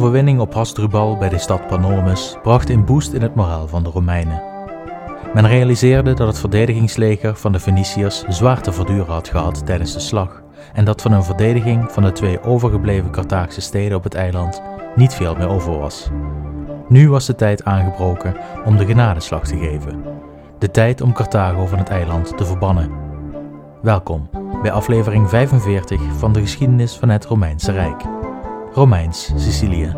Overwinning op Hasdrubal bij de stad Panormus bracht een boost in het moraal van de Romeinen. Men realiseerde dat het verdedigingsleger van de Feniciërs zwaar te verduren had gehad tijdens de slag en dat van een verdediging van de twee overgebleven Carthaagse steden op het eiland niet veel meer over was. Nu was de tijd aangebroken om de genadeslag te geven. De tijd om Carthago van het eiland te verbannen. Welkom bij aflevering 45 van de geschiedenis van het Romeinse Rijk. Romeins Sicilië.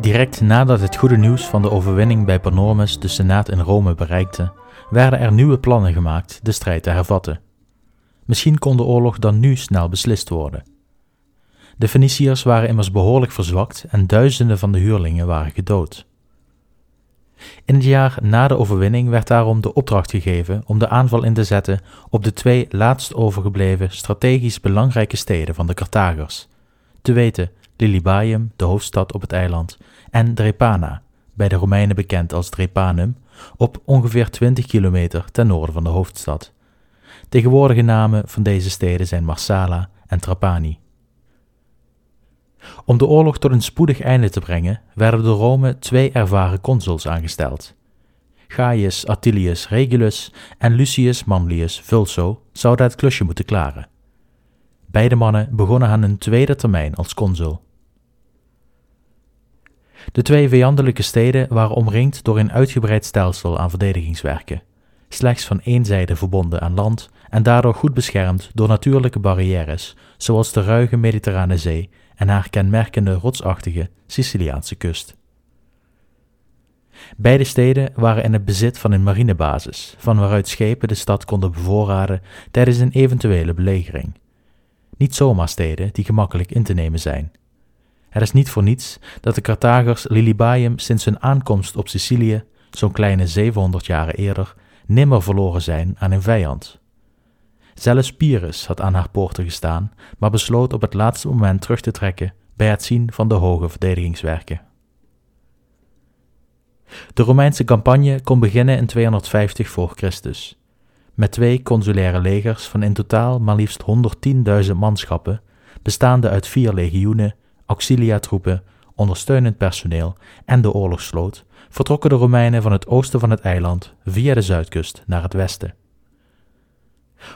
Direct nadat het goede nieuws van de overwinning bij Panormus de Senaat in Rome bereikte, werden er nieuwe plannen gemaakt de strijd te hervatten. Misschien kon de oorlog dan nu snel beslist worden. De Feniciërs waren immers behoorlijk verzwakt en duizenden van de huurlingen waren gedood. In het jaar na de overwinning werd daarom de opdracht gegeven om de aanval in te zetten op de twee laatst overgebleven strategisch belangrijke steden van de Carthagers, te weten Lilybaeum, de hoofdstad op het eiland, en Drepana, bij de Romeinen bekend als Drepanum, op ongeveer 20 kilometer ten noorden van de hoofdstad. Tegenwoordige namen van deze steden zijn Marsala en Trapani. Om de oorlog tot een spoedig einde te brengen, werden door Rome twee ervaren consuls aangesteld. Gaius Attilius Regulus en Lucius Manlius Vulso zouden het klusje moeten klaren. Beide mannen begonnen aan hun tweede termijn als consul. De twee vijandelijke steden waren omringd door een uitgebreid stelsel aan verdedigingswerken, slechts van één zijde verbonden aan land en daardoor goed beschermd door natuurlijke barrières, zoals de ruige Mediterrane Zee en haar kenmerkende rotsachtige Siciliaanse kust. Beide steden waren in het bezit van een marinebasis, van waaruit schepen de stad konden bevoorraden tijdens een eventuele belegering. Niet zomaar steden die gemakkelijk in te nemen zijn. Het is niet voor niets dat de Carthagers Lilybaeum sinds hun aankomst op Sicilië, zo'n kleine 700 jaren eerder, nimmer verloren zijn aan een vijand. Zelfs Pyrrhus had aan haar poorten gestaan, maar besloot op het laatste moment terug te trekken bij het zien van de hoge verdedigingswerken. De Romeinse campagne kon beginnen in 250 voor Christus, met twee consulaire legers van in totaal maar liefst 110.000 manschappen, bestaande uit vier legioenen auxiliatroepen, ondersteunend personeel en de oorlogsvloot vertrokken de Romeinen van het oosten van het eiland via de zuidkust naar het westen.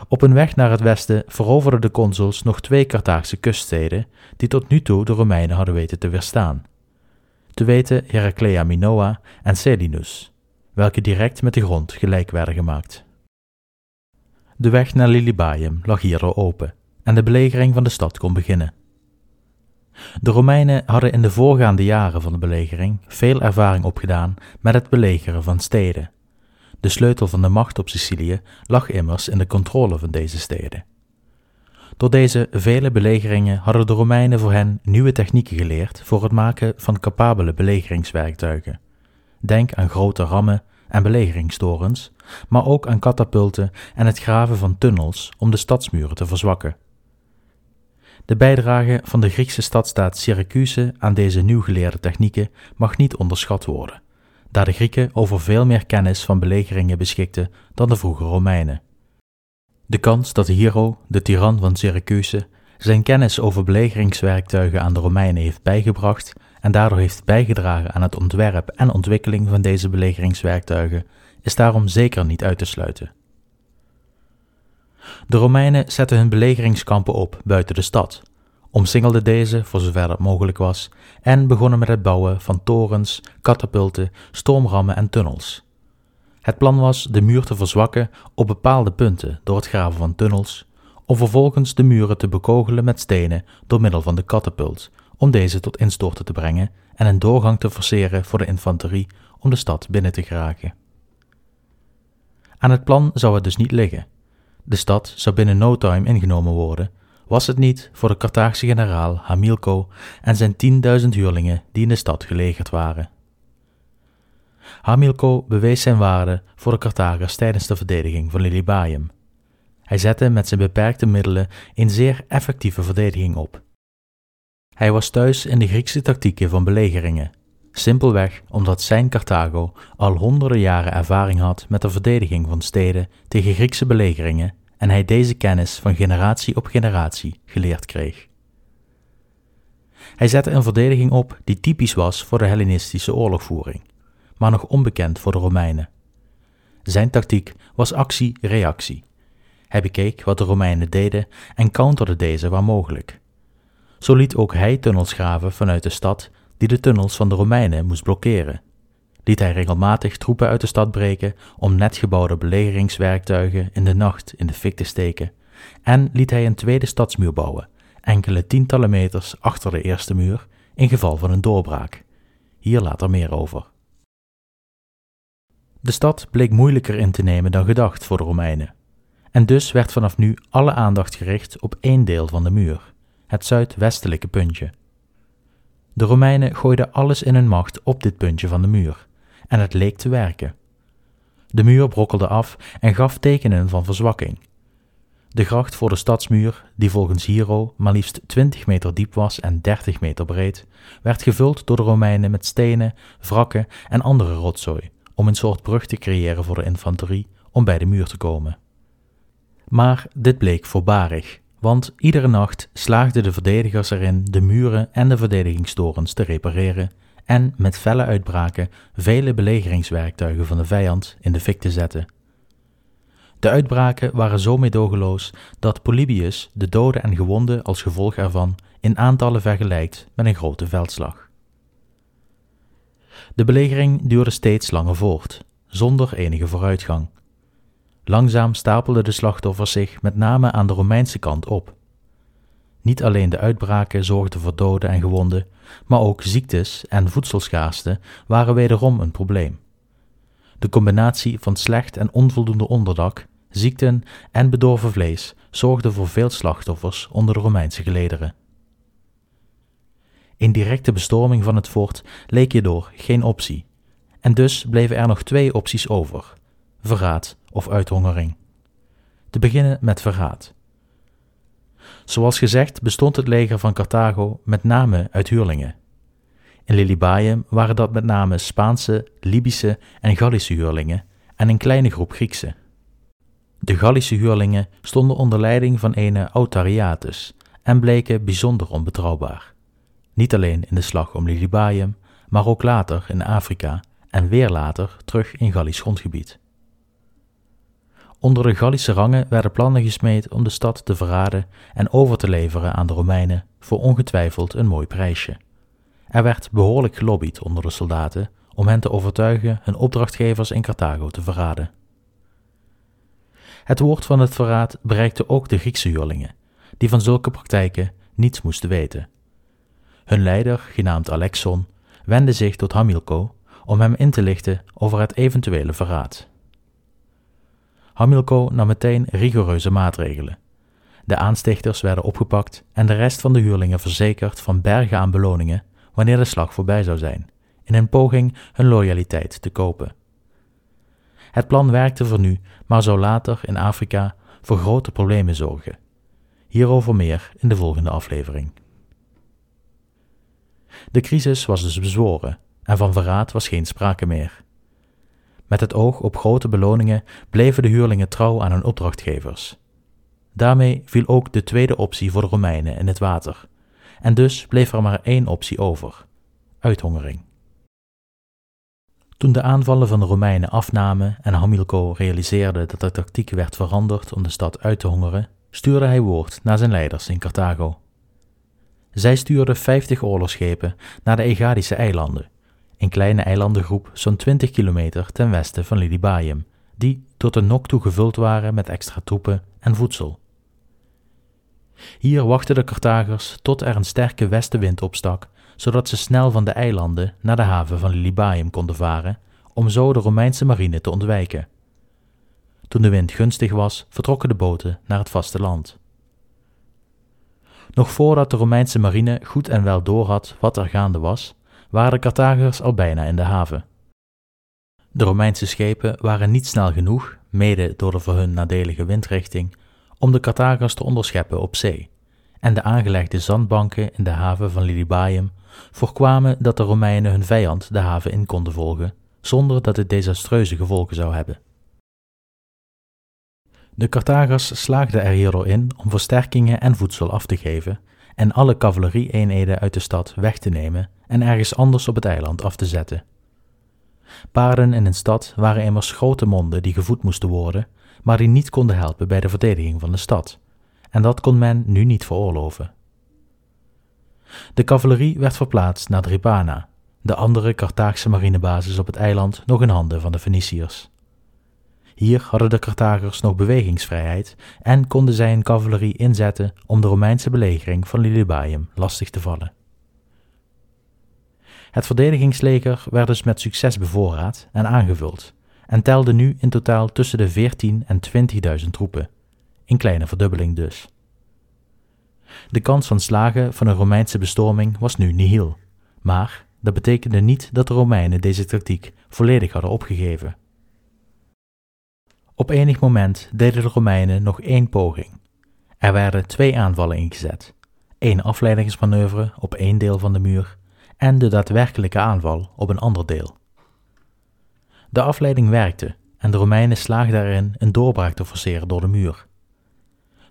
Op hun weg naar het westen veroverden de consuls nog twee Carthaagse kuststeden die tot nu toe de Romeinen hadden weten te weerstaan. Te weten Heraclea Minoa en Selinus, welke direct met de grond gelijk werden gemaakt. De weg naar Lilybaeum lag hierdoor open en de belegering van de stad kon beginnen. De Romeinen hadden in de voorgaande jaren van de belegering veel ervaring opgedaan met het belegeren van steden. De sleutel van de macht op Sicilië lag immers in de controle van deze steden. Door deze vele belegeringen hadden de Romeinen voor hen nieuwe technieken geleerd voor het maken van capabele belegeringswerktuigen. Denk aan grote rammen en belegeringstorens, maar ook aan katapulten en het graven van tunnels om de stadsmuren te verzwakken. De bijdrage van de Griekse stadstaat Syracuse aan deze nieuw geleerde technieken mag niet onderschat worden, daar de Grieken over veel meer kennis van belegeringen beschikten dan de vroege Romeinen. De kans dat Hiero, de tiran van Syracuse, zijn kennis over belegeringswerktuigen aan de Romeinen heeft bijgebracht en daardoor heeft bijgedragen aan het ontwerp en ontwikkeling van deze belegeringswerktuigen, is daarom zeker niet uit te sluiten. De Romeinen zetten hun belegeringskampen op buiten de stad, omsingelden deze voor zover dat mogelijk was en begonnen met het bouwen van torens, katapulten, stormrammen en tunnels. Het plan was de muur te verzwakken op bepaalde punten door het graven van tunnels, om vervolgens de muren te bekogelen met stenen door middel van de katapult, om deze tot instorten te brengen en een doorgang te forceren voor de infanterie om de stad binnen te geraken. Aan het plan zou het dus niet liggen, de stad zou binnen no time ingenomen worden, was het niet voor de Carthaagse generaal Hamilco en zijn tienduizend huurlingen die in de stad gelegerd waren. Hamilco bewees zijn waarde voor de Carthagers tijdens de verdediging van Lilybaeum. Hij zette met zijn beperkte middelen een zeer effectieve verdediging op. Hij was thuis in de Griekse tactieken van belegeringen, simpelweg omdat zijn Carthago al honderden jaren ervaring had met de verdediging van steden tegen Griekse belegeringen en hij deze kennis van generatie op generatie geleerd kreeg. Hij zette een verdediging op die typisch was voor de Hellenistische oorlogvoering, maar nog onbekend voor de Romeinen. Zijn tactiek was actie-reactie. Hij bekeek wat de Romeinen deden en counterde deze waar mogelijk. Zo liet ook hij tunnels graven vanuit de stad die de tunnels van de Romeinen moest blokkeren. Liet hij regelmatig troepen uit de stad breken om net gebouwde belegeringswerktuigen in de nacht in de fik te steken, en liet hij een tweede stadsmuur bouwen, enkele tientallen meters achter de eerste muur, in geval van een doorbraak. Hier later meer over. De stad bleek moeilijker in te nemen dan gedacht voor de Romeinen. En dus werd vanaf nu alle aandacht gericht op één deel van de muur, het zuidwestelijke puntje. De Romeinen gooiden alles in hun macht op dit puntje van de muur, en het leek te werken. De muur brokkelde af en gaf tekenen van verzwakking. De gracht voor de stadsmuur, die volgens Hero maar liefst 20 meter diep was en 30 meter breed, werd gevuld door de Romeinen met stenen, wrakken en andere rotzooi, om een soort brug te creëren voor de infanterie om bij de muur te komen. Maar dit bleek voorbarig, want iedere nacht slaagden de verdedigers erin de muren en de verdedigingstorens te repareren en met felle uitbraken vele belegeringswerktuigen van de vijand in de fik te zetten. De uitbraken waren zo meedogenloos dat Polybius de doden en gewonden als gevolg ervan in aantallen vergelijkt met een grote veldslag. De belegering duurde steeds langer voort, zonder enige vooruitgang. Langzaam stapelden de slachtoffers zich met name aan de Romeinse kant op. Niet alleen de uitbraken zorgden voor doden en gewonden, maar ook ziektes en voedselschaarste waren wederom een probleem. De combinatie van slecht en onvoldoende onderdak, ziekten en bedorven vlees zorgde voor veel slachtoffers onder de Romeinse gelederen. Een directe bestorming van het fort leek hierdoor geen optie, en dus bleven er nog twee opties over: verraad of uithongering. Te beginnen met verraad. Zoals gezegd bestond het leger van Carthago met name uit huurlingen. In Lilybaeum waren dat met name Spaanse, Libische en Gallische huurlingen en een kleine groep Griekse. De Gallische huurlingen stonden onder leiding van ene Autariatus en bleken bijzonder onbetrouwbaar. Niet alleen in de slag om Lilybaeum, maar ook later in Afrika en weer later terug in Gallisch grondgebied. Onder de Gallische rangen werden plannen gesmeed om de stad te verraden en over te leveren aan de Romeinen voor ongetwijfeld een mooi prijsje. Er werd behoorlijk gelobbyd onder de soldaten om hen te overtuigen hun opdrachtgevers in Carthago te verraden. Het woord van het verraad bereikte ook de Griekse huurlingen, die van zulke praktijken niets moesten weten. Hun leider, genaamd Alexon, wendde zich tot Hamilco om hem in te lichten over het eventuele verraad. Hamilco nam meteen rigoureuze maatregelen. De aanstichters werden opgepakt en de rest van de huurlingen verzekerd van bergen aan beloningen wanneer de slag voorbij zou zijn, in een poging hun loyaliteit te kopen. Het plan werkte voor nu, maar zou later in Afrika voor grote problemen zorgen. Hierover meer in de volgende aflevering. De crisis was dus bezworen en van verraad was geen sprake meer. Met het oog op grote beloningen bleven de huurlingen trouw aan hun opdrachtgevers. Daarmee viel ook de tweede optie voor de Romeinen in het water, en dus bleef er maar één optie over: uithongering. Toen de aanvallen van de Romeinen afnamen en Hamilco realiseerde dat de tactiek werd veranderd om de stad uit te hongeren, stuurde hij woord naar zijn leiders in Carthago. Zij stuurden vijftig oorlogsschepen naar de Egadische eilanden een kleine eilandengroep zo'n 20 kilometer ten westen van Lilybaeum, die tot de nok toe gevuld waren met extra troepen en voedsel. Hier wachten de Carthagers tot er een sterke westenwind opstak, zodat ze snel van de eilanden naar de haven van Lilybaeum konden varen, om zo de Romeinse marine te ontwijken. Toen de wind gunstig was, vertrokken de boten naar het vasteland. Nog voordat de Romeinse marine goed en wel doorhad wat er gaande was, waren de Carthagers al bijna in de haven. De Romeinse schepen waren niet snel genoeg, mede door de voor hun nadelige windrichting, om de Carthagers te onderscheppen op zee, en de aangelegde zandbanken in de haven van Lilybaeum voorkwamen dat de Romeinen hun vijand de haven in konden volgen, zonder dat het desastreuze gevolgen zou hebben. De Carthagers slaagden er hierdoor in om versterkingen en voedsel af te geven en alle cavalerie-eenheden uit de stad weg te nemen en ergens anders op het eiland af te zetten. Paarden in een stad waren immers grote monden die gevoed moesten worden, maar die niet konden helpen bij de verdediging van de stad, en dat kon men nu niet veroorloven. De cavalerie werd verplaatst naar Drepana, de andere Carthaagse marinebasis op het eiland nog in handen van de Feniciërs. Hier hadden de Carthagers nog bewegingsvrijheid en konden zij een cavalerie inzetten om de Romeinse belegering van Lilybaeum lastig te vallen. Het verdedigingsleger werd dus met succes bevoorraad en aangevuld en telde nu in totaal tussen de 14 en 20.000 troepen, in kleine verdubbeling dus. De kans van slagen van een Romeinse bestorming was nu nihil, maar dat betekende niet dat de Romeinen deze tactiek volledig hadden opgegeven. Op enig moment deden de Romeinen nog één poging. Er werden twee aanvallen ingezet: één afleidingsmanoeuvre op één deel van de muur en de daadwerkelijke aanval op een ander deel. De afleiding werkte en de Romeinen slaagden erin een doorbraak te forceren door de muur.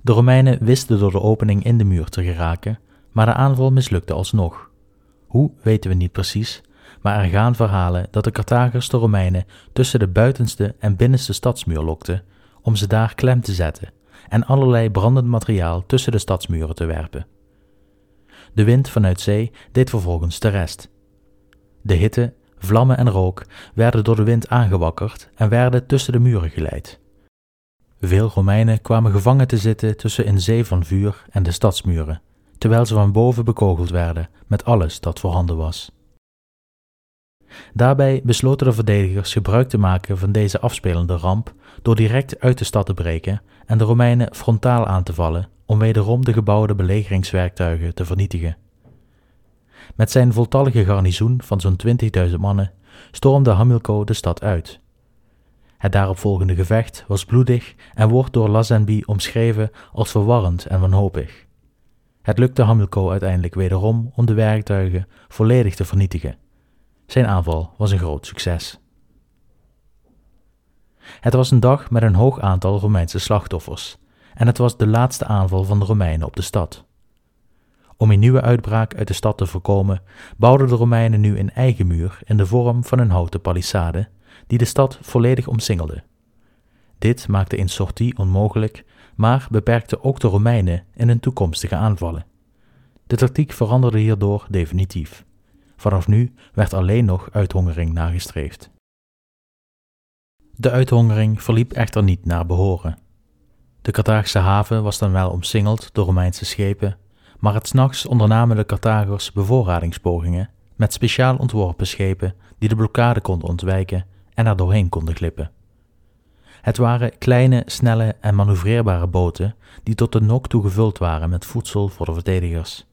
De Romeinen wisten door de opening in de muur te geraken, maar de aanval mislukte alsnog. Hoe weten we niet precies, maar er gaan verhalen dat de Carthagers de Romeinen tussen de buitenste en binnenste stadsmuur lokten om ze daar klem te zetten en allerlei brandend materiaal tussen de stadsmuren te werpen. De wind vanuit zee deed vervolgens de rest. De hitte, vlammen en rook werden door de wind aangewakkerd en werden tussen de muren geleid. Veel Romeinen kwamen gevangen te zitten tussen een zee van vuur en de stadsmuren, terwijl ze van boven bekogeld werden met alles dat voorhanden was. Daarbij besloten de verdedigers gebruik te maken van deze afspelende ramp door direct uit de stad te breken en de Romeinen frontaal aan te vallen om wederom de gebouwde belegeringswerktuigen te vernietigen. Met zijn voltallige garnizoen van zo'n 20.000 mannen stormde Hamilco de stad uit. Het daaropvolgende gevecht was bloedig en wordt door Lazenby omschreven als verwarrend en wanhopig. Het lukte Hamilco uiteindelijk wederom om de werktuigen volledig te vernietigen. Zijn aanval was een groot succes. Het was een dag met een hoog aantal Romeinse slachtoffers, en het was de laatste aanval van de Romeinen op de stad. Om een nieuwe uitbraak uit de stad te voorkomen, bouwden de Romeinen nu een eigen muur in de vorm van een houten palissade, die de stad volledig omsingelde. Dit maakte een sortie onmogelijk, maar beperkte ook de Romeinen in hun toekomstige aanvallen. De tactiek veranderde hierdoor definitief. Vanaf nu werd alleen nog uithongering nagestreefd. De uithongering verliep echter niet naar behoren. De Carthaagse haven was dan wel omsingeld door Romeinse schepen, maar het nachts ondernamen de Carthagers bevoorradingspogingen met speciaal ontworpen schepen die de blokkade konden ontwijken en er doorheen konden glippen. Het waren kleine, snelle en manoeuvreerbare boten die tot de nok toe gevuld waren met voedsel voor de verdedigers.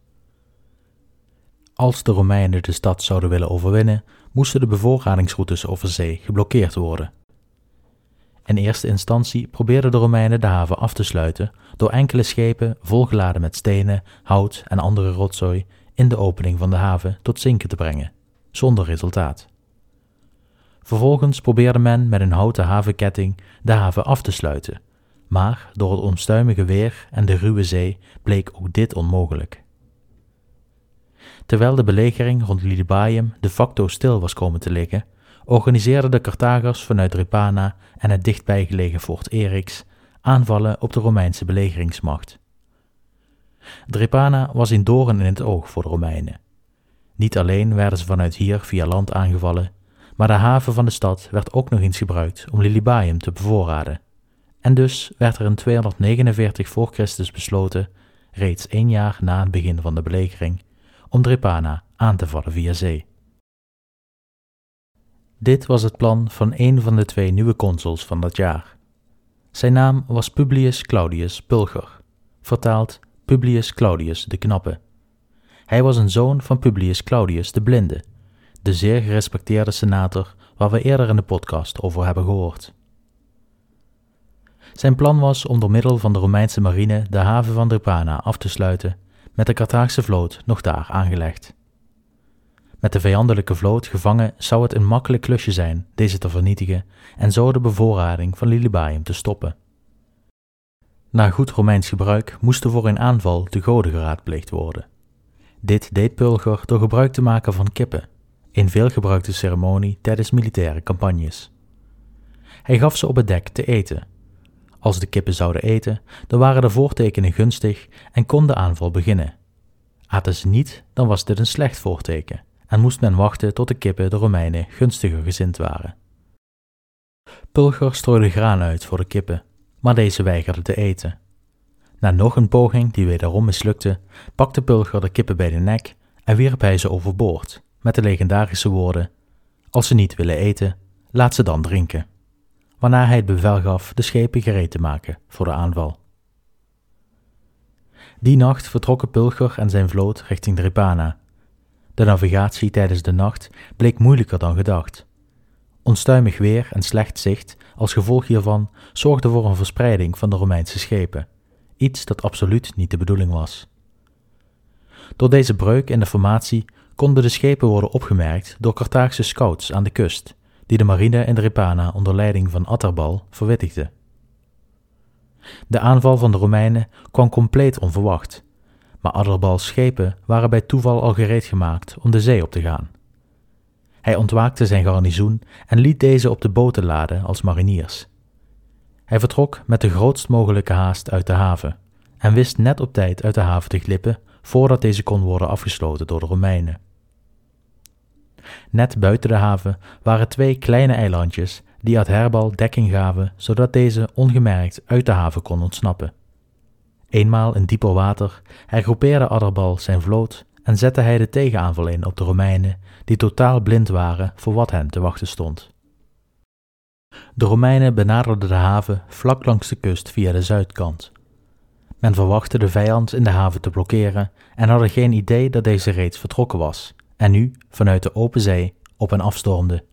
Als de Romeinen de stad zouden willen overwinnen, moesten de bevoorradingsroutes over zee geblokkeerd worden. In eerste instantie probeerden de Romeinen de haven af te sluiten door enkele schepen volgeladen met stenen, hout en andere rotzooi in de opening van de haven tot zinken te brengen, zonder resultaat. Vervolgens probeerde men met een houten havenketting de haven af te sluiten, maar door het onstuimige weer en de ruwe zee bleek ook dit onmogelijk. Terwijl de belegering rond Lilybaeum de facto stil was komen te liggen, organiseerden de Carthagers vanuit Drepana en het dichtbijgelegen fort Erix aanvallen op de Romeinse belegeringsmacht. Drepana was een doorn in het oog voor de Romeinen. Niet alleen werden ze vanuit hier via land aangevallen, maar de haven van de stad werd ook nog eens gebruikt om Lilybaeum te bevoorraden. En dus werd er in 249 voor Christus besloten, reeds één jaar na het begin van de belegering, om Drepana aan te vallen via zee. Dit was het plan van een van de twee nieuwe consuls van dat jaar. Zijn naam was Publius Claudius Pulcher, vertaald Publius Claudius de Knappe. Hij was een zoon van Publius Claudius de Blinde, de zeer gerespecteerde senator waar we eerder in de podcast over hebben gehoord. Zijn plan was om door middel van de Romeinse marine de haven van Drepana af te sluiten, met de Carthaagse vloot nog daar aangelegd. Met de vijandelijke vloot gevangen zou het een makkelijk klusje zijn deze te vernietigen en zo de bevoorrading van Lilybaeum te stoppen. Na goed Romeins gebruik moesten voor een aanval de goden geraadpleegd worden. Dit deed Pulcher door gebruik te maken van kippen, een veelgebruikte ceremonie tijdens militaire campagnes. Hij gaf ze op het dek te eten. Als de kippen zouden eten, dan waren de voortekenen gunstig en kon de aanval beginnen. Aten ze niet, dan was dit een slecht voorteken en moest men wachten tot de kippen de Romeinen gunstiger gezind waren. Pulcher strooide graan uit voor de kippen, maar deze weigerden te eten. Na nog een poging die wederom mislukte, pakte Pulcher de kippen bij de nek en wierp hij ze overboord, met de legendarische woorden: Als ze niet willen eten, laat ze dan drinken. Waarna hij het bevel gaf de schepen gereed te maken voor de aanval. Die nacht vertrokken Pulcher en zijn vloot richting Drepana. De navigatie tijdens de nacht bleek moeilijker dan gedacht. Onstuimig weer en slecht zicht als gevolg hiervan zorgden voor een verspreiding van de Romeinse schepen, iets dat absoluut niet de bedoeling was. Door deze breuk in de formatie konden de schepen worden opgemerkt door Carthaagse scouts aan de kust, die de marine in Drepana onder leiding van Atterbal verwittigden. De aanval van de Romeinen kwam compleet onverwacht, maar Adderbals schepen waren bij toeval al gereed gemaakt om de zee op te gaan. Hij ontwaakte zijn garnizoen en liet deze op de boten laden als mariniers. Hij vertrok met de grootst mogelijke haast uit de haven en wist net op tijd uit de haven te glippen voordat deze kon worden afgesloten door de Romeinen. Net buiten de haven waren twee kleine eilandjes die Adherbal dekking gaven zodat deze ongemerkt uit de haven kon ontsnappen. Eenmaal in dieper water hergroepeerde Adherbal zijn vloot en zette hij de tegenaanval in op de Romeinen, die totaal blind waren voor wat hen te wachten stond. De Romeinen benaderden de haven vlak langs de kust via de zuidkant. Men verwachtte de vijand in de haven te blokkeren en hadden geen idee dat deze reeds vertrokken was en nu vanuit de open zee op en afstormde.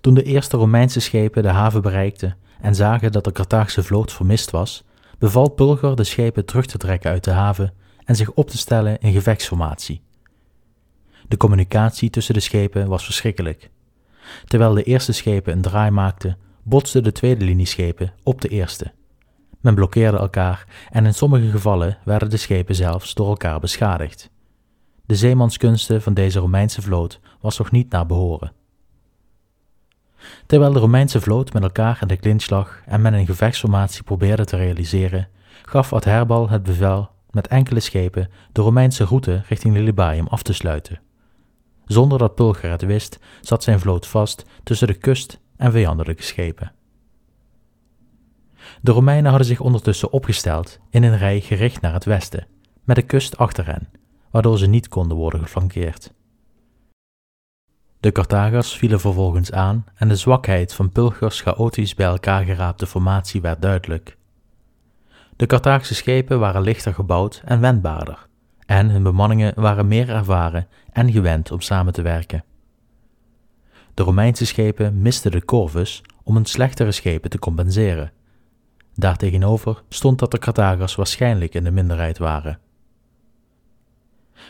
Toen de eerste Romeinse schepen de haven bereikten en zagen dat de Carthaagse vloot vermist was, beval Pulger de schepen terug te trekken uit de haven en zich op te stellen in gevechtsformatie. De communicatie tussen de schepen was verschrikkelijk. Terwijl de eerste schepen een draai maakten, botsten de tweede linieschepen op de eerste. Men blokkeerde elkaar en in sommige gevallen werden de schepen zelfs door elkaar beschadigd. De zeemanskunsten van deze Romeinse vloot was nog niet naar behoren. Terwijl de Romeinse vloot met elkaar in de clinch lag en men een gevechtsformatie probeerde te realiseren, gaf Adherbal het bevel met enkele schepen de Romeinse route richting Lilybaeum af te sluiten. Zonder dat Pulcher het wist, zat zijn vloot vast tussen de kust en vijandelijke schepen. De Romeinen hadden zich ondertussen opgesteld in een rij gericht naar het westen, met de kust achter hen, waardoor ze niet konden worden geflankeerd. De Carthagers vielen vervolgens aan en de zwakheid van Pulchers chaotisch bij elkaar geraapte formatie werd duidelijk. De Carthaagse schepen waren lichter gebouwd en wendbaarder, en hun bemanningen waren meer ervaren en gewend om samen te werken. De Romeinse schepen misten de corvus om hun slechtere schepen te compenseren. Daartegenover stond dat de Carthagers waarschijnlijk in de minderheid waren.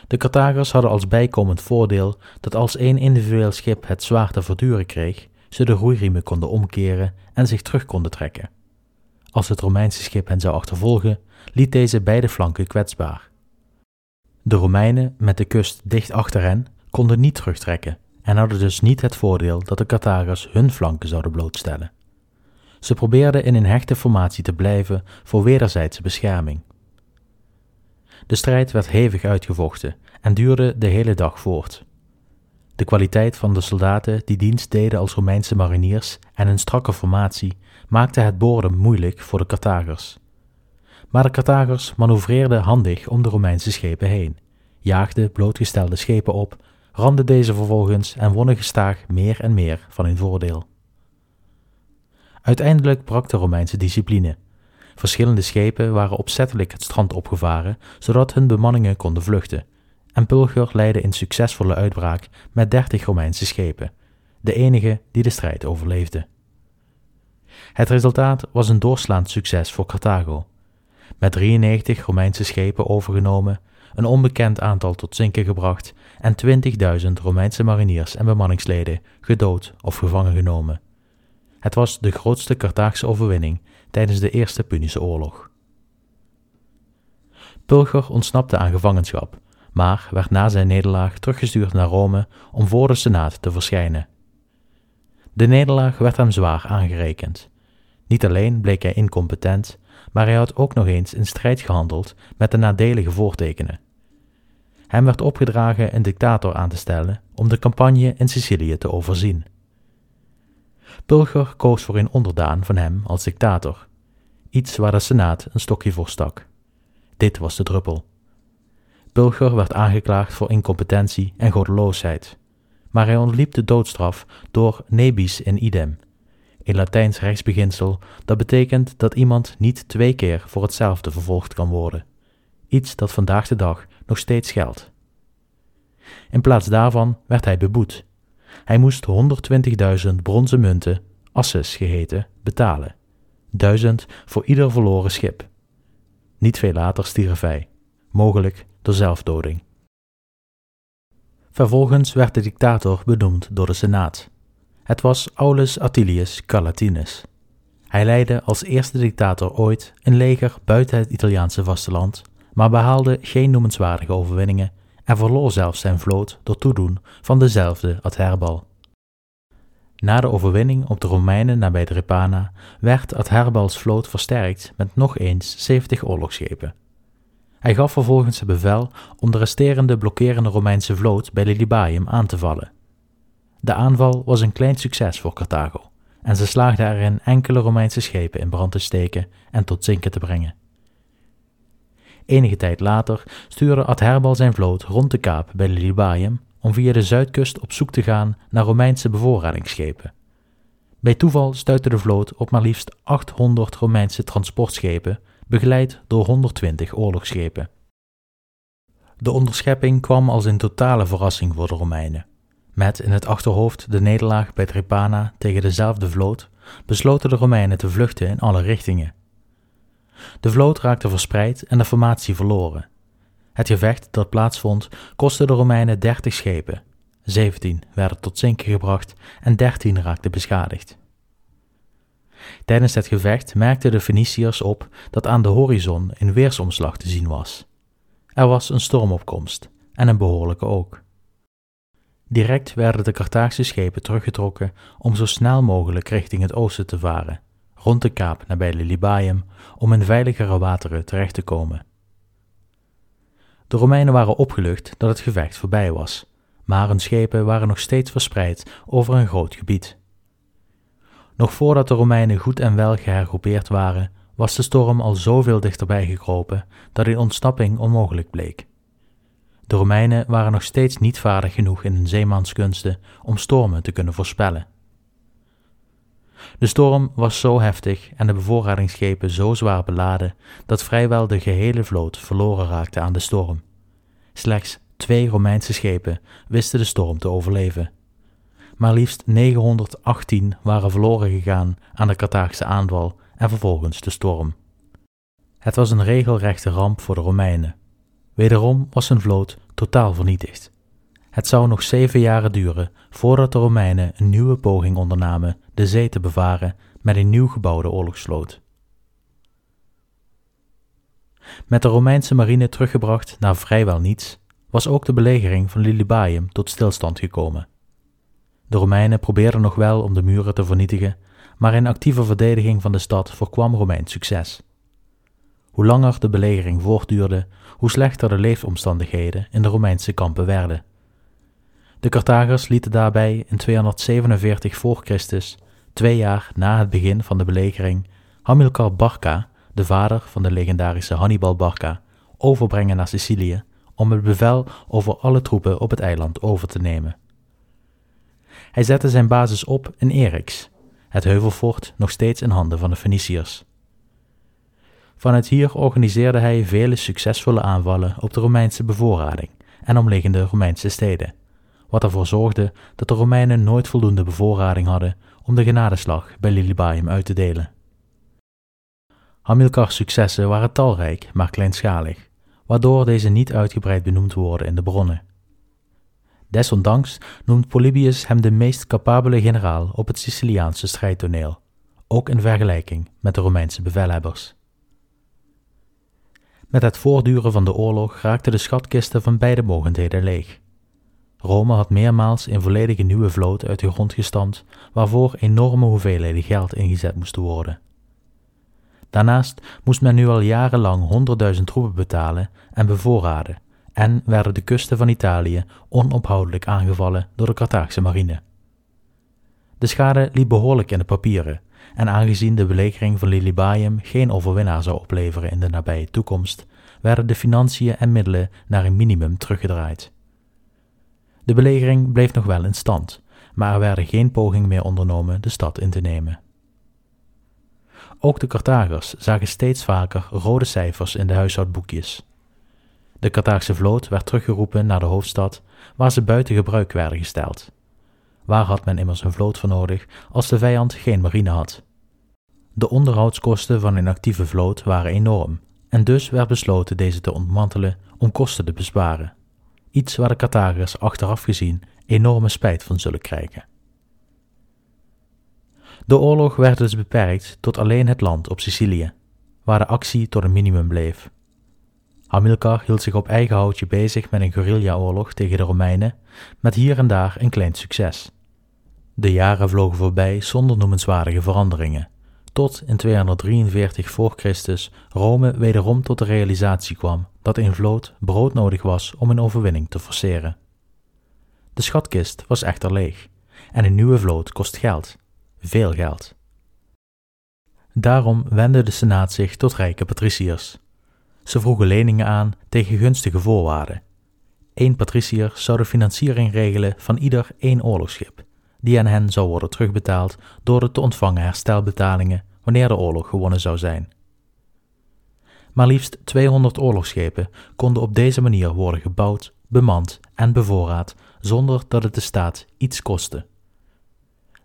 De Carthagers hadden als bijkomend voordeel dat als één individueel schip het zwaar te verduren kreeg, ze de roeiriemen konden omkeren en zich terug konden trekken. Als het Romeinse schip hen zou achtervolgen, liet deze beide flanken kwetsbaar. De Romeinen, met de kust dicht achter hen, konden niet terugtrekken en hadden dus niet het voordeel dat de Carthagers hun flanken zouden blootstellen. Ze probeerden in een hechte formatie te blijven voor wederzijdse bescherming. De strijd werd hevig uitgevochten en duurde de hele dag voort. De kwaliteit van de soldaten die dienst deden als Romeinse mariniers en hun strakke formatie maakte het boren moeilijk voor de Carthagers. Maar de Carthagers manoeuvreerden handig om de Romeinse schepen heen, jaagden blootgestelde schepen op, randen deze vervolgens en wonnen gestaag meer en meer van hun voordeel. Uiteindelijk brak de Romeinse discipline. Verschillende schepen waren opzettelijk het strand opgevaren, zodat hun bemanningen konden vluchten, en Pulcher leidde een succesvolle uitbraak met dertig Romeinse schepen, de enige die de strijd overleefde. Het resultaat was een doorslaand succes voor Carthago. Met 93 Romeinse schepen overgenomen, een onbekend aantal tot zinken gebracht en 20.000 Romeinse mariniers en bemanningsleden gedood of gevangen genomen. Het was de grootste Carthaagse overwinning tijdens de Eerste Punische Oorlog. Pulcher ontsnapte aan gevangenschap, maar werd na zijn nederlaag teruggestuurd naar Rome om voor de Senaat te verschijnen. De nederlaag werd hem zwaar aangerekend. Niet alleen bleek hij incompetent, maar hij had ook nog eens in strijd gehandeld met de nadelige voortekenen. Hem werd opgedragen een dictator aan te stellen om de campagne in Sicilië te overzien. Pulcher koos voor een onderdaan van hem als dictator, iets waar de Senaat een stokje voor stak. Dit was de druppel. Pulcher werd aangeklaagd voor incompetentie en goddeloosheid, maar hij ontliep de doodstraf door nebis in idem, een Latijns rechtsbeginsel dat betekent dat iemand niet twee keer voor hetzelfde vervolgd kan worden, iets dat vandaag de dag nog steeds geldt. In plaats daarvan werd hij beboet. Hij moest 120.000 bronzen munten, asses geheten, betalen, duizend voor ieder verloren schip. Niet veel later stierf hij, mogelijk door zelfdoding. Vervolgens werd de dictator benoemd door de Senaat. Het was Aulus Attilius Calatinus. Hij leidde als eerste dictator ooit een leger buiten het Italiaanse vasteland, maar behaalde geen noemenswaardige overwinningen en verloor zelfs zijn vloot door toedoen van dezelfde Adherbal. Na de overwinning op de Romeinen nabij Drepana werd Adherbals vloot versterkt met nog eens 70 oorlogsschepen. Hij gaf vervolgens het bevel om de resterende blokkerende Romeinse vloot bij Lilybaeum aan te vallen. De aanval was een klein succes voor Carthago en ze slaagden erin enkele Romeinse schepen in brand te steken en tot zinken te brengen. Enige tijd later stuurde Adherbal zijn vloot rond de kaap bij Lilybaeum om via de zuidkust op zoek te gaan naar Romeinse bevoorradingsschepen. Bij toeval stuitte de vloot op maar liefst 800 Romeinse transportschepen, begeleid door 120 oorlogsschepen. De onderschepping kwam als een totale verrassing voor de Romeinen. Met in het achterhoofd de nederlaag bij Trepana tegen dezelfde vloot, besloten de Romeinen te vluchten in alle richtingen. De vloot raakte verspreid en de formatie verloren. Het gevecht dat plaatsvond kostte de Romeinen 30 schepen, 17 werden tot zinken gebracht en 13 raakten beschadigd. Tijdens het gevecht merkten de Feniciërs op dat aan de horizon een weersomslag te zien was. Er was een stormopkomst en een behoorlijke ook. Direct werden de Carthaagse schepen teruggetrokken om zo snel mogelijk richting het oosten te varen, rond de kaap nabij Lilybaeum, om in veiligere wateren terecht te komen. De Romeinen waren opgelucht dat het gevecht voorbij was, maar hun schepen waren nog steeds verspreid over een groot gebied. Nog voordat de Romeinen goed en wel gehergroepeerd waren, was de storm al zoveel dichterbij gekropen dat een ontsnapping onmogelijk bleek. De Romeinen waren nog steeds niet vaardig genoeg in hun zeemanskunsten om stormen te kunnen voorspellen. De storm was zo heftig en de bevoorradingsschepen zo zwaar beladen dat vrijwel de gehele vloot verloren raakte aan de storm. Slechts twee Romeinse schepen wisten de storm te overleven. Maar liefst 918 waren verloren gegaan aan de Carthaagse aanval en vervolgens de storm. Het was een regelrechte ramp voor de Romeinen. Wederom was hun vloot totaal vernietigd. Het zou nog zeven jaren duren voordat de Romeinen een nieuwe poging ondernamen de zee te bevaren met een nieuw gebouwde oorlogsvloot. Met de Romeinse marine teruggebracht naar vrijwel niets, was ook de belegering van Lilybaeum tot stilstand gekomen. De Romeinen probeerden nog wel om de muren te vernietigen, maar een actieve verdediging van de stad voorkwam Romeins succes. Hoe langer de belegering voortduurde, hoe slechter de leefomstandigheden in de Romeinse kampen werden. De Carthagers lieten daarbij in 247 voor Christus, twee jaar na het begin van de belegering, Hamilcar Barca, de vader van de legendarische Hannibal Barca, overbrengen naar Sicilië om het bevel over alle troepen op het eiland over te nemen. Hij zette zijn basis op in Erix, het heuvelfort nog steeds in handen van de Feniciërs. Vanuit hier organiseerde hij vele succesvolle aanvallen op de Romeinse bevoorrading en omliggende Romeinse steden, wat ervoor zorgde dat de Romeinen nooit voldoende bevoorrading hadden om de genadeslag bij Lilybaeum uit te delen. Hamilcars successen waren talrijk, maar kleinschalig, waardoor deze niet uitgebreid benoemd worden in de bronnen. Desondanks noemt Polybius hem de meest capabele generaal op het Siciliaanse strijdtoneel, ook in vergelijking met de Romeinse bevelhebbers. Met het voortduren van de oorlog raakten de schatkisten van beide mogendheden leeg. Rome had meermaals een volledige nieuwe vloot uit de grond gestampt, waarvoor enorme hoeveelheden geld ingezet moesten worden. Daarnaast moest men nu al jarenlang honderdduizend troepen betalen en bevoorraden, en werden de kusten van Italië onophoudelijk aangevallen door de Carthaagse marine. De schade liep behoorlijk in de papieren, en aangezien de belegering van Lilybaeum geen overwinnaar zou opleveren in de nabije toekomst, werden de financiën en middelen naar een minimum teruggedraaid. De belegering bleef nog wel in stand, maar er werden geen pogingen meer ondernomen de stad in te nemen. Ook de Carthagers zagen steeds vaker rode cijfers in de huishoudboekjes. De Carthaagse vloot werd teruggeroepen naar de hoofdstad, waar ze buiten gebruik werden gesteld. Waar had men immers een vloot voor nodig als de vijand geen marine had? De onderhoudskosten van een actieve vloot waren enorm, en dus werd besloten deze te ontmantelen om kosten te besparen. Iets waar de Carthagers achteraf gezien enorme spijt van zullen krijgen. De oorlog werd dus beperkt tot alleen het land op Sicilië, waar de actie tot een minimum bleef. Hamilcar hield zich op eigen houtje bezig met een guerrilla-oorlog tegen de Romeinen, met hier en daar een klein succes. De jaren vlogen voorbij zonder noemenswaardige veranderingen, tot in 243 voor Christus Rome wederom tot de realisatie kwam dat een vloot broodnodig was om een overwinning te forceren. De schatkist was echter leeg en een nieuwe vloot kost geld, veel geld. Daarom wendde de Senaat zich tot rijke patriciërs. Ze vroegen leningen aan tegen gunstige voorwaarden. Eén patriciër zou de financiering regelen van ieder één oorlogsschip, die aan hen zou worden terugbetaald door de te ontvangen herstelbetalingen wanneer de oorlog gewonnen zou zijn. Maar liefst 200 oorlogsschepen konden op deze manier worden gebouwd, bemand en bevoorraad zonder dat het de staat iets kostte.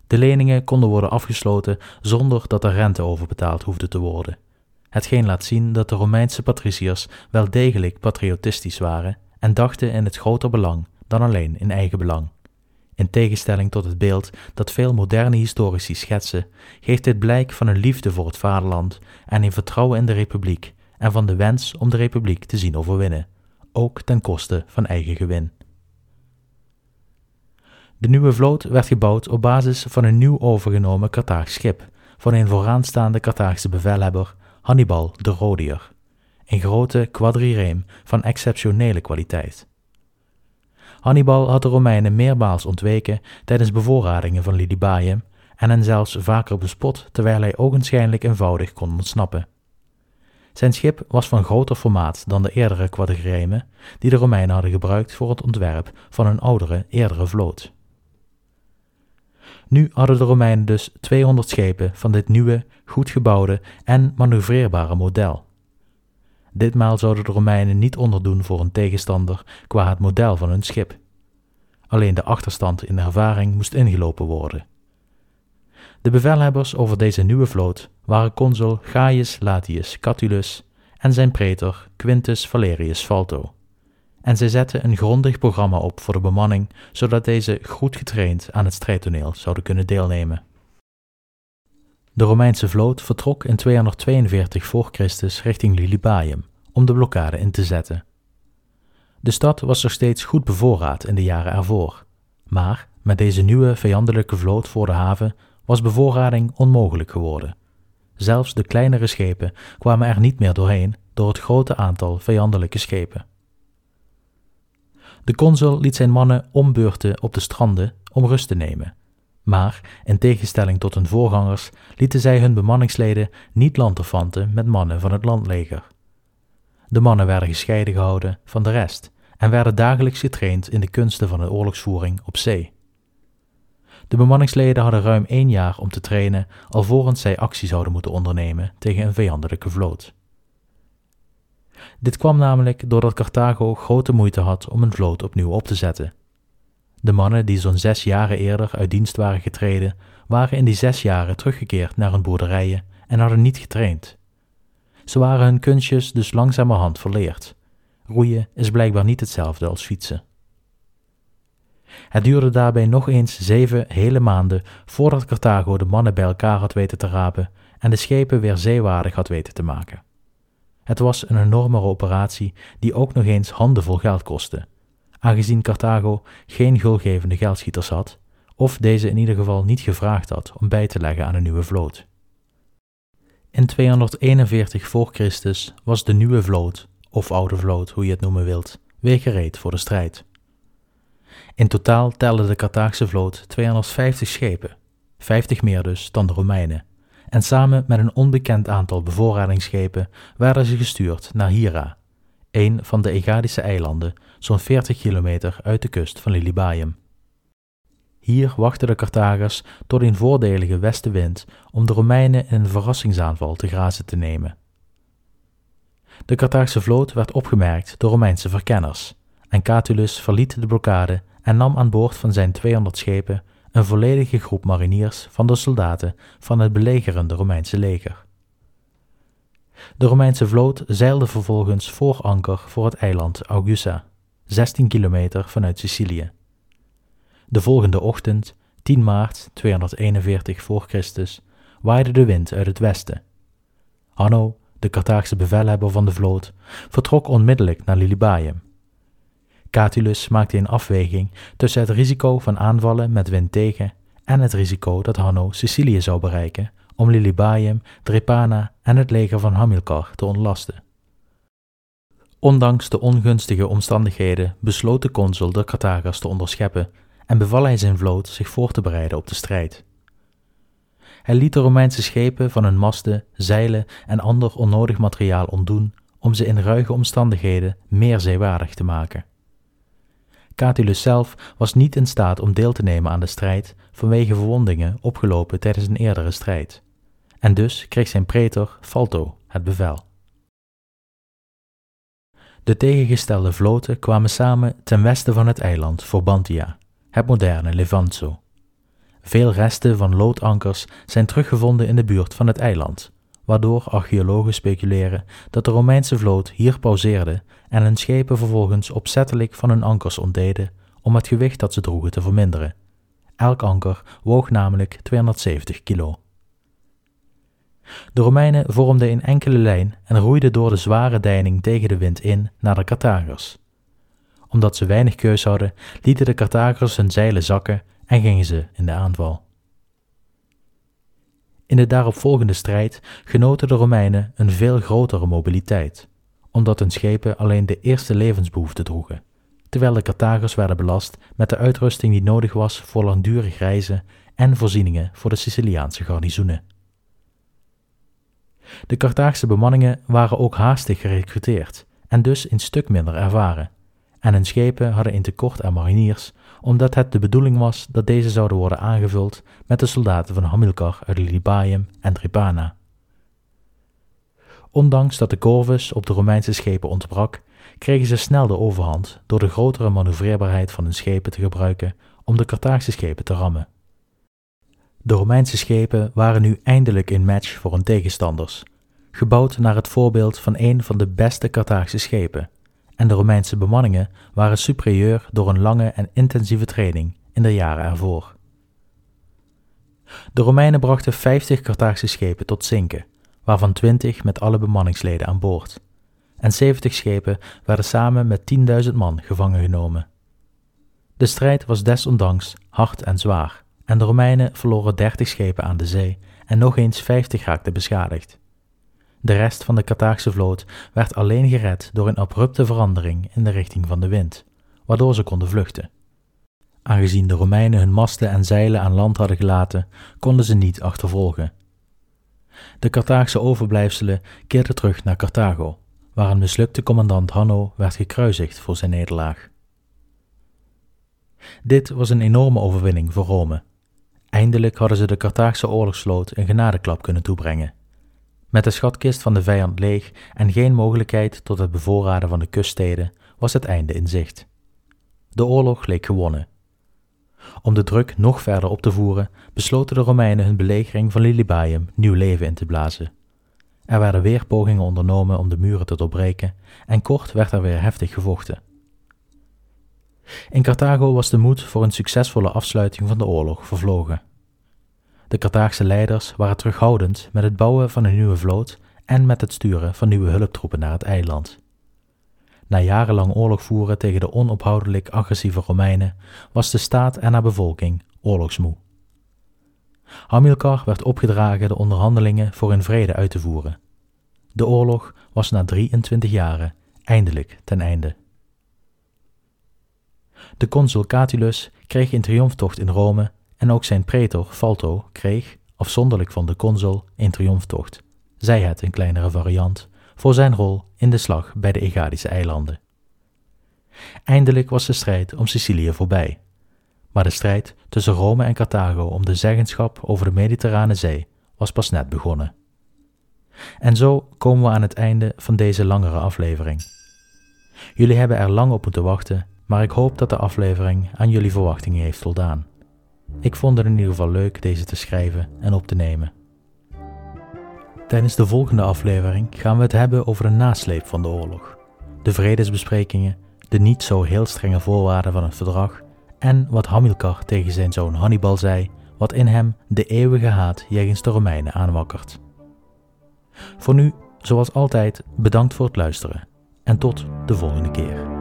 De leningen konden worden afgesloten zonder dat er rente overbetaald hoefde te worden. Hetgeen laat zien dat de Romeinse patriciërs wel degelijk patriotistisch waren en dachten in het groter belang dan alleen in eigen belang. In tegenstelling tot het beeld dat veel moderne historici schetsen, geeft dit blijk van een liefde voor het vaderland en een vertrouwen in de republiek en van de wens om de republiek te zien overwinnen, ook ten koste van eigen gewin. De nieuwe vloot werd gebouwd op basis van een nieuw overgenomen Carthaags schip van een vooraanstaande Carthaagse bevelhebber Hannibal de Rodier, een grote quadrirem van exceptionele kwaliteit. Hannibal had de Romeinen meermaals ontweken tijdens bevoorradingen van Lilybaeum en hen zelfs vaker bespot terwijl hij ogenschijnlijk eenvoudig kon ontsnappen. Zijn schip was van groter formaat dan de eerdere quadriremen die de Romeinen hadden gebruikt voor het ontwerp van een oudere, eerdere vloot. Nu hadden de Romeinen dus 200 schepen van dit nieuwe, goed gebouwde en manoeuvreerbare model. Ditmaal zouden de Romeinen niet onderdoen voor een tegenstander qua het model van hun schip. Alleen de achterstand in ervaring moest ingelopen worden. De bevelhebbers over deze nieuwe vloot waren consul Gaius Latius Catulus en zijn pretor Quintus Valerius Falto en zij zetten een grondig programma op voor de bemanning, zodat deze goed getraind aan het strijdtoneel zouden kunnen deelnemen. De Romeinse vloot vertrok in 242 voor Christus richting Lilybaeum om de blokkade in te zetten. De stad was nog steeds goed bevoorraad in de jaren ervoor, maar met deze nieuwe vijandelijke vloot voor de haven was bevoorrading onmogelijk geworden. Zelfs de kleinere schepen kwamen er niet meer doorheen door het grote aantal vijandelijke schepen. De consul liet zijn mannen ombeurten op de stranden om rust te nemen. Maar, in tegenstelling tot hun voorgangers, lieten zij hun bemanningsleden niet lanterfanten met mannen van het landleger. De mannen werden gescheiden gehouden van de rest en werden dagelijks getraind in de kunsten van de oorlogsvoering op zee. De bemanningsleden hadden ruim één jaar om te trainen alvorens zij actie zouden moeten ondernemen tegen een vijandelijke vloot. Dit kwam namelijk doordat Carthago grote moeite had om een vloot opnieuw op te zetten. De mannen die zo'n zes jaren eerder uit dienst waren getreden, waren in die zes jaren teruggekeerd naar hun boerderijen en hadden niet getraind. Ze waren hun kunstjes dus langzamerhand verleerd. Roeien is blijkbaar niet hetzelfde als fietsen. Het duurde daarbij nog eens zeven hele maanden voordat Carthago de mannen bij elkaar had weten te rapen en de schepen weer zeewaardig had weten te maken. Het was een enorme operatie die ook nog eens handenvol geld kostte, aangezien Carthago geen gulgevende geldschieters had, of deze in ieder geval niet gevraagd had om bij te leggen aan een nieuwe vloot. In 241 voor Christus was de nieuwe vloot, of oude vloot, hoe je het noemen wilt, weer gereed voor de strijd. In totaal telde de Carthaagse vloot 250 schepen, 50 meer dus dan de Romeinen, en samen met een onbekend aantal bevoorradingsschepen werden ze gestuurd naar Hira, een van de Egadische eilanden, zo'n 40 kilometer uit de kust van Lilybaeum. Hier wachten de Carthagers tot een voordelige westenwind om de Romeinen in een verrassingsaanval te grazen te nemen. De Carthaagse vloot werd opgemerkt door Romeinse verkenners, en Catulus verliet de blokkade en nam aan boord van zijn 200 schepen een volledige groep mariniers van de soldaten van het belegerende Romeinse leger. De Romeinse vloot zeilde vervolgens voor anker voor het eiland Augusta, 16 kilometer vanuit Sicilië. De volgende ochtend, 10 maart 241 voor Christus, waaide de wind uit het westen. Hanno, de Carthaagse bevelhebber van de vloot, vertrok onmiddellijk naar Lilybaeum. Catulus maakte een afweging tussen het risico van aanvallen met wind tegen en het risico dat Hanno Sicilië zou bereiken om Lilybaeum, Drepana en het leger van Hamilcar te ontlasten. Ondanks de ongunstige omstandigheden besloot de consul de Carthagers te onderscheppen en beval hij zijn vloot zich voor te bereiden op de strijd. Hij liet de Romeinse schepen van hun masten, zeilen en ander onnodig materiaal ontdoen om ze in ruige omstandigheden meer zeewaardig te maken. Catulus zelf was niet in staat om deel te nemen aan de strijd vanwege verwondingen opgelopen tijdens een eerdere strijd, en dus kreeg zijn pretor Falto het bevel. De tegengestelde vloten kwamen samen ten westen van het eiland Forbantia, het moderne Levanzo. Veel resten van loodankers zijn teruggevonden in de buurt van het eiland, waardoor archeologen speculeren dat de Romeinse vloot hier pauzeerde en hun schepen vervolgens opzettelijk van hun ankers ontdeden om het gewicht dat ze droegen te verminderen. Elk anker woog namelijk 270 kilo. De Romeinen vormden een enkele lijn en roeiden door de zware deining tegen de wind in naar de Carthagers. Omdat ze weinig keus hadden, lieten de Carthagers hun zeilen zakken en gingen ze in de aanval. In de daaropvolgende strijd genoten de Romeinen een veel grotere mobiliteit, omdat hun schepen alleen de eerste levensbehoeften droegen, terwijl de Carthagers werden belast met de uitrusting die nodig was voor langdurig reizen en voorzieningen voor de Siciliaanse garnizoenen. De Carthaagse bemanningen waren ook haastig gerecruiteerd en dus een stuk minder ervaren, en hun schepen hadden een tekort aan mariniers omdat het de bedoeling was dat deze zouden worden aangevuld met de soldaten van Hamilcar uit Lilybaeum en Drepana. Ondanks dat de Corvus op de Romeinse schepen ontbrak, kregen ze snel de overhand door de grotere manoeuvreerbaarheid van hun schepen te gebruiken om de Carthaagse schepen te rammen. De Romeinse schepen waren nu eindelijk een match voor hun tegenstanders, gebouwd naar het voorbeeld van een van de beste Carthaagse schepen, en de Romeinse bemanningen waren superieur door een lange en intensieve training in de jaren ervoor. De Romeinen brachten 50 Carthaagse schepen tot zinken, waarvan 20 met alle bemanningsleden aan boord, en 70 schepen werden samen met 10.000 man gevangen genomen. De strijd was desondanks hard en zwaar, en de Romeinen verloren 30 schepen aan de zee en nog eens 50 raakten beschadigd. De rest van de Carthaagse vloot werd alleen gered door een abrupte verandering in de richting van de wind, waardoor ze konden vluchten. Aangezien de Romeinen hun masten en zeilen aan land hadden gelaten, konden ze niet achtervolgen. De Carthaagse overblijfselen keerden terug naar Carthago, waar een mislukte commandant Hanno werd gekruisigd voor zijn nederlaag. Dit was een enorme overwinning voor Rome. Eindelijk hadden ze de Carthaagse oorlogsvloot een genadeklap kunnen toebrengen. Met de schatkist van de vijand leeg en geen mogelijkheid tot het bevoorraden van de kuststeden was het einde in zicht. De oorlog leek gewonnen. Om de druk nog verder op te voeren, besloten de Romeinen hun belegering van Lilybaeum nieuw leven in te blazen. Er werden weer pogingen ondernomen om de muren te doorbreken en kort werd er weer heftig gevochten. In Carthago was de moed voor een succesvolle afsluiting van de oorlog vervlogen. De Carthaagse leiders waren terughoudend met het bouwen van een nieuwe vloot en met het sturen van nieuwe hulptroepen naar het eiland. Na jarenlang oorlog voeren tegen de onophoudelijk agressieve Romeinen was de staat en haar bevolking oorlogsmoe. Hamilcar werd opgedragen de onderhandelingen voor een vrede uit te voeren. De oorlog was na 23 jaren eindelijk ten einde. De consul Catulus kreeg een triomftocht in Rome en ook zijn pretor Falto kreeg, afzonderlijk van de consul, een triomftocht, zij het een kleinere variant, voor zijn rol in de slag bij de Egadische eilanden. Eindelijk was de strijd om Sicilië voorbij, maar de strijd tussen Rome en Carthago om de zeggenschap over de Mediterrane Zee was pas net begonnen. En zo komen we aan het einde van deze langere aflevering. Jullie hebben er lang op moeten wachten, maar ik hoop dat de aflevering aan jullie verwachtingen heeft voldaan. Ik vond het in ieder geval leuk deze te schrijven en op te nemen. Tijdens de volgende aflevering gaan we het hebben over de nasleep van de oorlog, de vredesbesprekingen, de niet zo heel strenge voorwaarden van het verdrag en wat Hamilcar tegen zijn zoon Hannibal zei, wat in hem de eeuwige haat jegens de Romeinen aanwakkert. Voor nu, zoals altijd, bedankt voor het luisteren en tot de volgende keer.